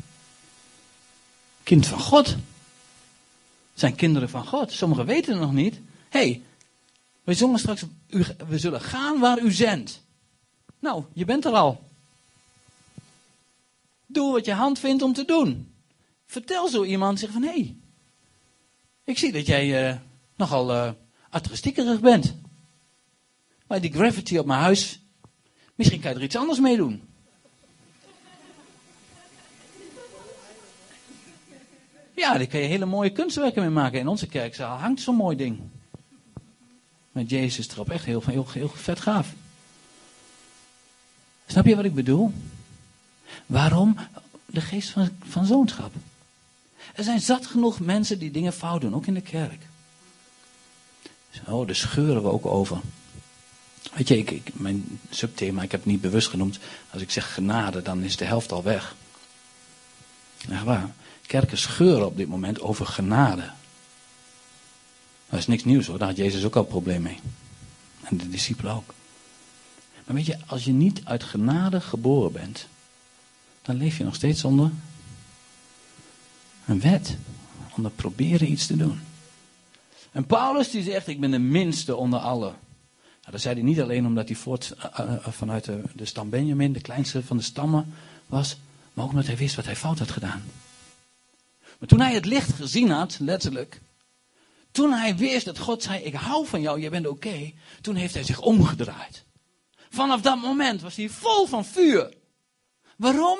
Kind van God. Zijn kinderen van God. Sommigen weten het nog niet. Hé, hey, we zongen straks, we zullen gaan waar u zendt. Nou, je bent er al. Doe wat je hand vindt om te doen. Vertel zo iemand zich van, hé, hey, ik zie dat jij uh, nogal uh, artistiekerig bent. Maar die graffiti op mijn huis, misschien kan je er iets anders mee doen. Ja, daar kan je hele mooie kunstwerken mee maken. In onze kerkzaal hangt zo'n mooi ding. Met Jezus erop. Echt heel, heel, heel vet gaaf. Snap je wat ik bedoel? Waarom? De geest van, van zoonschap. Er zijn zat genoeg mensen die dingen fout doen, ook in de kerk. Zo, daar scheuren we ook over. Weet je, ik, ik, mijn subthema, ik heb het niet bewust genoemd. Als ik zeg genade, dan is de helft al weg. Echt waar. Kerken scheuren op dit moment over genade. Dat is niks nieuws hoor, daar had Jezus ook al een probleem mee. En de discipelen ook. Maar weet je, als je niet uit genade geboren bent, dan leef je nog steeds onder een wet. Onder proberen iets te doen. En Paulus die zegt, ik ben de minste onder allen. Nou, dat zei hij niet alleen omdat hij voort, uh, uh, vanuit de, de stam Benjamin, de kleinste van de stammen, was, maar ook omdat hij wist wat hij fout had gedaan. Maar toen hij het licht gezien had, letterlijk, toen hij wist dat God zei, ik hou van jou, je bent oké, toen heeft hij zich omgedraaid. Vanaf dat moment was hij vol van vuur. Waarom?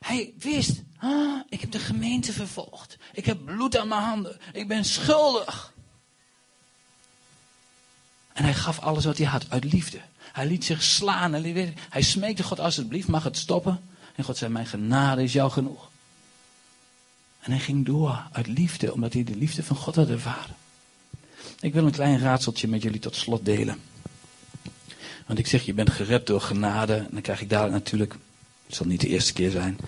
Hij wist, ah, ik heb de gemeente vervolgd. Ik heb bloed aan mijn handen. Ik ben schuldig. En hij gaf alles wat hij had uit liefde. Hij liet zich slaan. Hij, hij smeekte God alsjeblieft, mag het stoppen. En God zei, mijn genade is jou genoeg. En hij ging door uit liefde, omdat hij de liefde van God had ervaren. Ik wil een klein raadseltje met jullie tot slot delen. Want ik zeg, je bent gered door genade. En dan krijg ik daar natuurlijk, het zal niet de eerste keer zijn.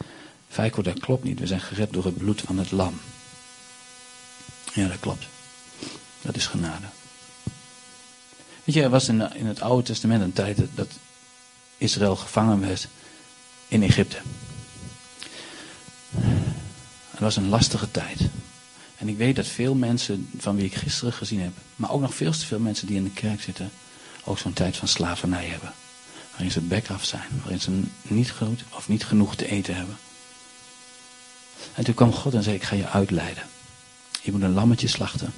Feiko, dat klopt niet. We zijn gered door het bloed van het lam. Ja, dat klopt. Dat is genade. Weet je, er was in het Oude Testament een tijd dat Israël gevangen werd in Egypte. Het was een lastige tijd. En ik weet dat veel mensen van wie ik gisteren gezien heb, maar ook nog veel te veel mensen die in de kerk zitten, ook zo'n tijd van slavernij hebben. Waarin ze bek af zijn, waarin ze niet goed of niet genoeg te eten hebben. En toen kwam God en zei: Ik ga je uitleiden. Je moet een lammetje slachten.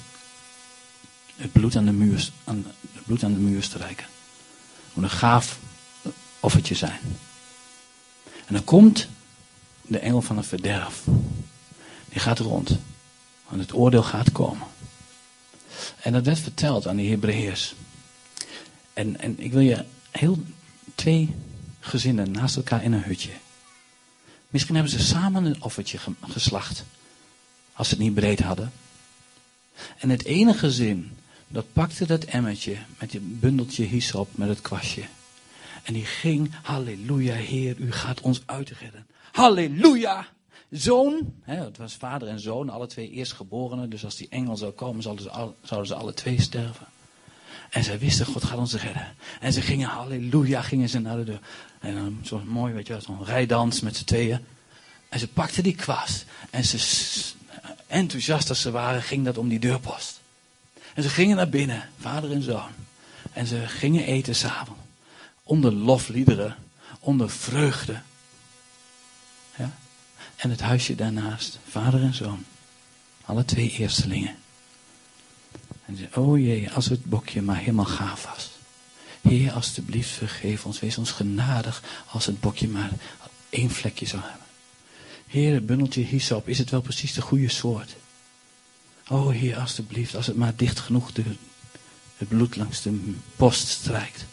Het bloed aan de muur, aan, het bloed aan de muur strijken. Het moet een gaaf offertje zijn. En dan komt de engel van het verderf. Die gaat rond. Want het oordeel gaat komen. En dat werd verteld aan de Hebreeërs. En, en ik wil je heel twee gezinnen naast elkaar in een hutje. Misschien hebben ze samen een offertje geslacht. Als ze het niet breed hadden. En het ene gezin, dat pakte dat emmertje met je bundeltje hyssop met het kwastje. En die ging, halleluja, Heer, u gaat ons uitredden. Halleluja! Zoon, hè, het was vader en zoon, alle twee eerstgeborenen. Dus als die engel zou komen, zouden ze, zouden ze alle twee sterven. En zij wisten, God gaat ons redden. En ze gingen, halleluja, gingen ze naar de deur. En dan zo mooi, weet je zo'n rijdans met z'n tweeën. En ze pakten die kwast. En ze, enthousiast als ze waren, ging dat om die deurpost. En ze gingen naar binnen, vader en zoon. En ze gingen eten samen. Onder lofliederen, onder vreugde. En het huisje daarnaast, vader en zoon. Alle twee eerstelingen. En ze oh jee, als het bokje maar helemaal gaaf was. Heer, alstublieft vergeef ons, wees ons genadig als het bokje maar één vlekje zou hebben. Heer, het bundeltje hyssop, is het wel precies de goede soort? Oh Heer, alstublieft, als het maar dicht genoeg de, het bloed langs de post strijkt.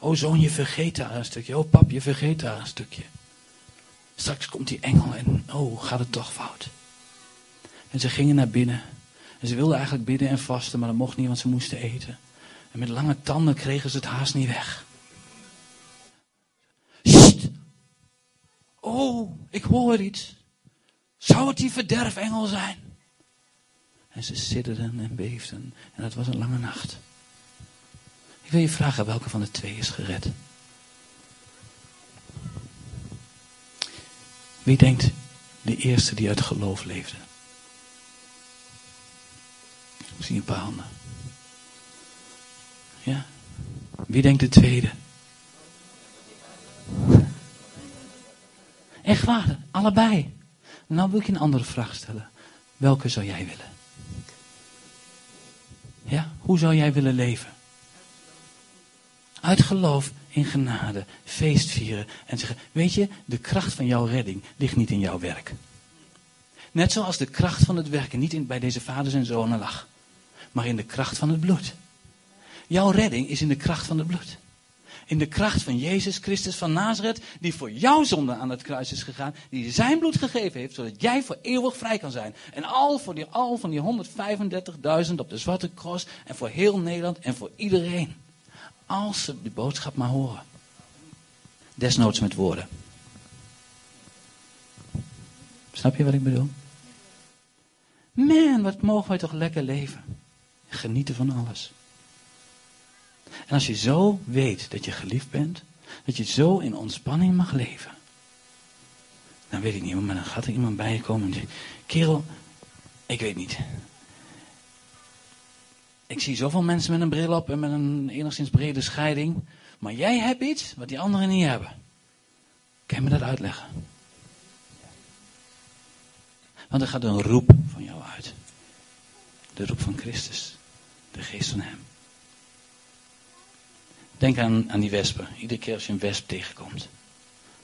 Oh zoon, je vergeet daar een stukje. Oh pap, je vergeet daar een stukje. Straks komt die engel en oh, gaat het toch fout. En ze gingen naar binnen. En ze wilden eigenlijk bidden en vasten, maar dat mocht niet, want ze moesten eten. En met lange tanden kregen ze het haast niet weg. Sst! Oh, ik hoor iets. Zou het die verderfengel zijn? En ze sidderden en beefden. En het was een lange nacht. Ik wil je vragen welke van de twee is gered. Wie denkt de eerste die uit geloof leefde? Zie een paar handen. Ja. Wie denkt de tweede? Echt waar, allebei. Nou wil ik een andere vraag stellen. Welke zou jij willen? Ja, hoe zou jij willen leven? Uit geloof in genade, feest vieren en zeggen: Weet je, de kracht van jouw redding ligt niet in jouw werk. Net zoals de kracht van het werken niet in, bij deze vaders en zonen lag, maar in de kracht van het bloed. Jouw redding is in de kracht van het bloed. In de kracht van Jezus Christus van Nazareth, die voor jouw zonde aan het kruis is gegaan, die zijn bloed gegeven heeft, zodat jij voor eeuwig vrij kan zijn. En al, voor die, al van die 135.000 op de Zwarte Cross, en voor heel Nederland en voor iedereen. Als ze de boodschap maar horen. Desnoods met woorden. Snap je wat ik bedoel? Man, wat mogen wij toch lekker leven. Genieten van alles. En als je zo weet dat je geliefd bent, dat je zo in ontspanning mag leven, dan weet ik niet, maar dan gaat er iemand bij je komen en zegt, kerel, ik weet niet. Ik zie zoveel mensen met een bril op en met een enigszins brede scheiding, maar jij hebt iets wat die anderen niet hebben. Kan je me dat uitleggen? Want er gaat een roep van jou uit. De roep van Christus. De geest van Hem. Denk aan, aan die wespen. Iedere keer als je een wesp tegenkomt.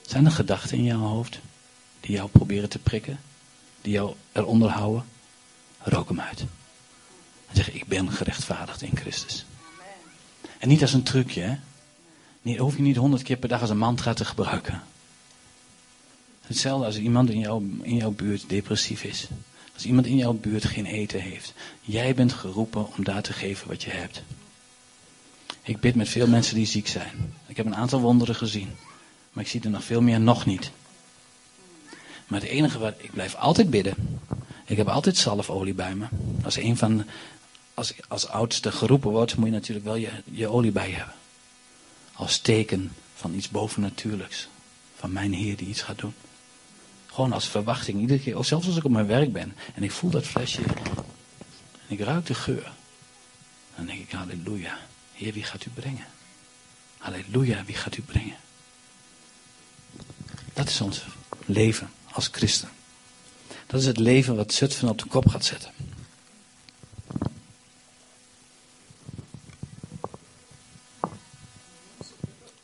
Zijn er gedachten in jouw hoofd die jou proberen te prikken? Die jou eronder houden? Rook hem uit. Zeg, ik ben gerechtvaardigd in Christus. En niet als een trucje, hè? Hoef je niet honderd keer per dag als een mantra te gebruiken. Hetzelfde als iemand in jouw, in jouw buurt depressief is. Als iemand in jouw buurt geen eten heeft. Jij bent geroepen om daar te geven wat je hebt. Ik bid met veel mensen die ziek zijn. Ik heb een aantal wonderen gezien. Maar ik zie er nog veel meer nog niet. Maar het enige wat. Ik blijf altijd bidden. Ik heb altijd zalfolie bij me. Als een van. Als, als oudste geroepen wordt, moet je natuurlijk wel je, je olie bij hebben. Als teken van iets bovennatuurlijks. Van mijn Heer die iets gaat doen. Gewoon als verwachting. Iedere keer, zelfs als ik op mijn werk ben en ik voel dat flesje. En ik ruik de geur. Dan denk ik, halleluja. Heer, wie gaat u brengen? Halleluja, wie gaat u brengen? Dat is ons leven als christen. Dat is het leven wat Zutphen op de kop gaat zetten.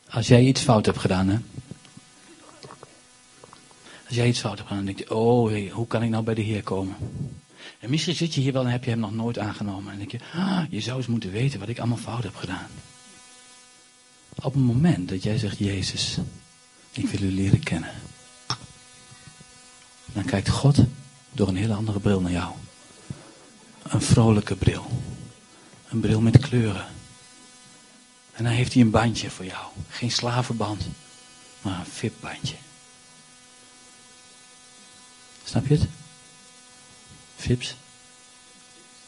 Als jij iets fout hebt gedaan, hè? Als jij iets fout hebt gedaan, dan denk je, oh, hey, hoe kan ik nou bij de Heer komen? En misschien zit je hier wel en heb je hem nog nooit aangenomen. En denk je, ah, je zou eens moeten weten wat ik allemaal fout heb gedaan. Op het moment dat jij zegt, Jezus, ik wil u leren kennen. Dan kijkt God door een hele andere bril naar jou. Een vrolijke bril. Een bril met kleuren. En dan heeft hij een bandje voor jou. Geen slavenband, maar een VIP-bandje. Snap je het? Vips.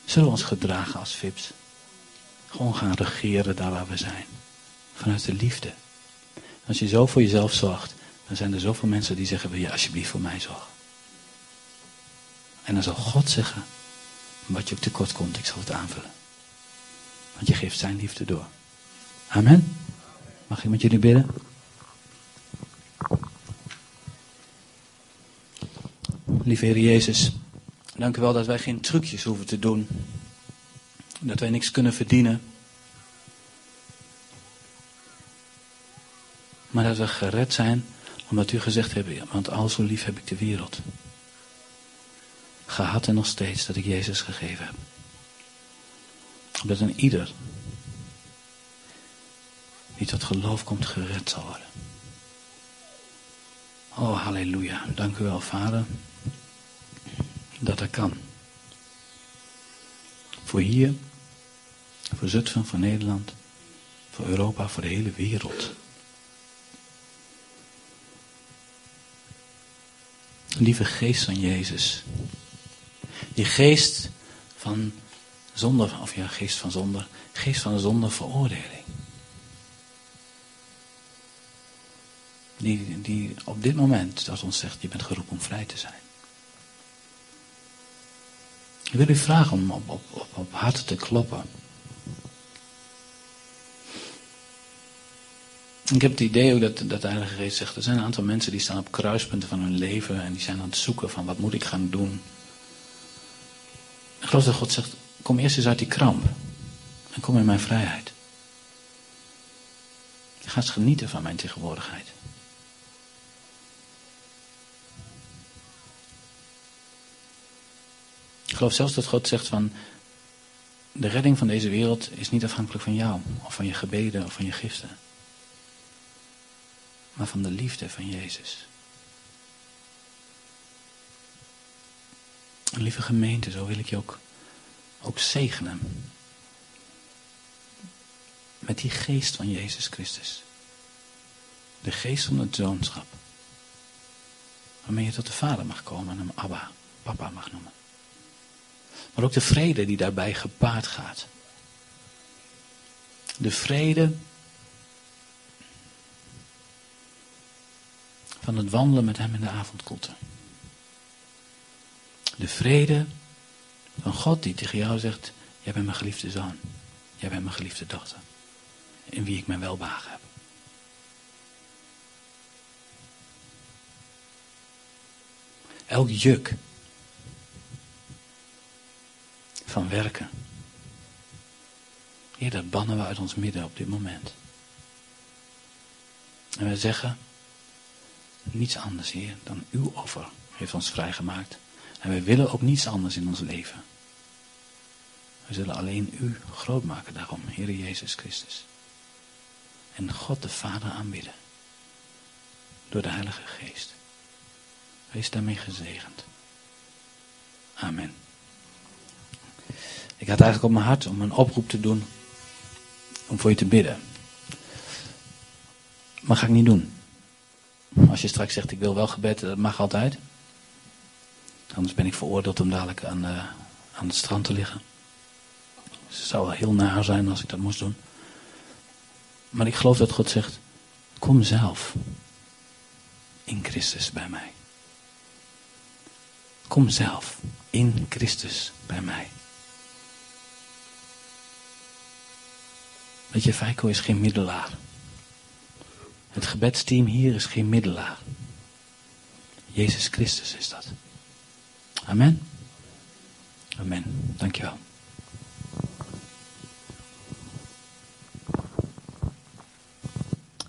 Zullen we ons gedragen als Vips? Gewoon gaan regeren daar waar we zijn. Vanuit de liefde. Als je zo voor jezelf zorgt, dan zijn er zoveel mensen die zeggen: Wil je alsjeblieft voor mij zorgen? En dan zal God zeggen: Wat je ook tekort komt, ik zal het aanvullen. Want je geeft zijn liefde door. Amen. Mag ik met jullie bidden? Lieve Heer Jezus, dank u wel dat wij geen trucjes hoeven te doen. Dat wij niks kunnen verdienen. Maar dat we gered zijn omdat u gezegd hebt, want al zo lief heb ik de wereld. Gehad en nog steeds dat ik Jezus gegeven heb. Dat een ieder die tot geloof komt gered zal worden. Oh, halleluja. Dank u wel, Vader, dat dat kan. Voor hier, voor Zutphen, voor Nederland, voor Europa, voor de hele wereld. Lieve geest van Jezus. Die geest van zonder, of ja, geest van zonder, geest van zonder veroordeling. Die, die op dit moment dat ons zegt, je bent geroepen om vrij te zijn. Ik wil u vragen om op, op, op, op hart te kloppen. Ik heb het idee ook dat, dat de Heilige Geest zegt, er zijn een aantal mensen die staan op kruispunten van hun leven en die zijn aan het zoeken van wat moet ik gaan doen. Ik geloof dat God zegt, kom eerst eens uit die kramp en kom in mijn vrijheid. Ga eens genieten van mijn tegenwoordigheid. Geloof zelfs dat God zegt van, de redding van deze wereld is niet afhankelijk van jou, of van je gebeden, of van je giften. Maar van de liefde van Jezus. Lieve gemeente, zo wil ik je ook, ook zegenen. Met die geest van Jezus Christus. De geest van het zoonschap. Waarmee je tot de Vader mag komen en hem Abba, Papa mag noemen. Maar ook de vrede die daarbij gepaard gaat. De vrede van het wandelen met hem in de avondkoelte. De vrede van God die tegen jou zegt, jij bent mijn geliefde zoon. Jij bent mijn geliefde dochter. In wie ik mijn welbagen heb. Elk juk van werken. Heer, dat bannen we uit ons midden op dit moment. En we zeggen, niets anders, Heer, dan uw offer heeft ons vrijgemaakt. En wij willen ook niets anders in ons leven. We zullen alleen u groot maken daarom, Heer Jezus Christus. En God de Vader aanbidden. Door de Heilige Geest. Wees daarmee gezegend. Amen. Ik had eigenlijk op mijn hart om een oproep te doen om voor je te bidden. Maar ga ik niet doen. Als je straks zegt ik wil wel gebed, dat mag altijd. Anders ben ik veroordeeld om dadelijk aan, uh, aan het strand te liggen. Dus het zou wel heel naar zijn als ik dat moest doen. Maar ik geloof dat God zegt, kom zelf in Christus bij mij. Kom zelf in Christus bij mij. Weet je, Feiko is geen middelaar. Het gebedsteam hier is geen middelaar. Jezus Christus is dat. Amen. Amen. Dankjewel.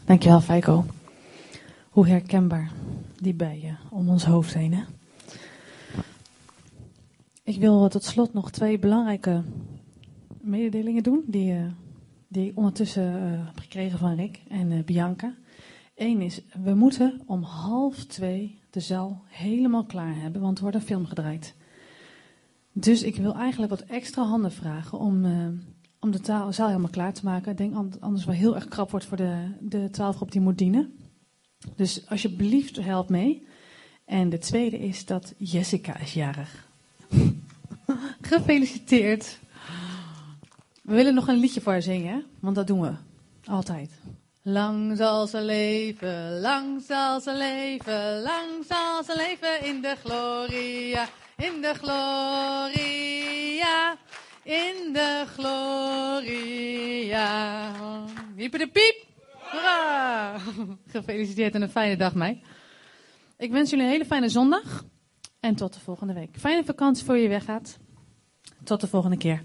Dankjewel, Feiko. Hoe herkenbaar die bij je om ons hoofd heen, hè? Ik wil tot slot nog twee belangrijke mededelingen doen die, uh, die ik ondertussen uh, heb gekregen van Rick en uh, Bianca. Eén is, we moeten om half twee de zaal helemaal klaar hebben, want er wordt een film gedraaid. Dus ik wil eigenlijk wat extra handen vragen om, uh, om de zaal helemaal klaar te maken. Ik denk anders wel heel erg krap wordt voor de, de twaalfgroep die moet dienen. Dus alsjeblieft help mee. En de tweede is dat Jessica is jarig. (laughs) Gefeliciteerd. We willen nog een liedje voor haar zingen, want dat doen we altijd. Lang zal ze leven, lang zal ze leven, lang zal ze leven in de gloria, in de gloria, In de gloria. Hyper de piep. Hoera. Gefeliciteerd en een fijne dag mij. Ik wens jullie een hele fijne zondag. En tot de volgende week. Fijne vakantie voor je weggaat. Tot de volgende keer.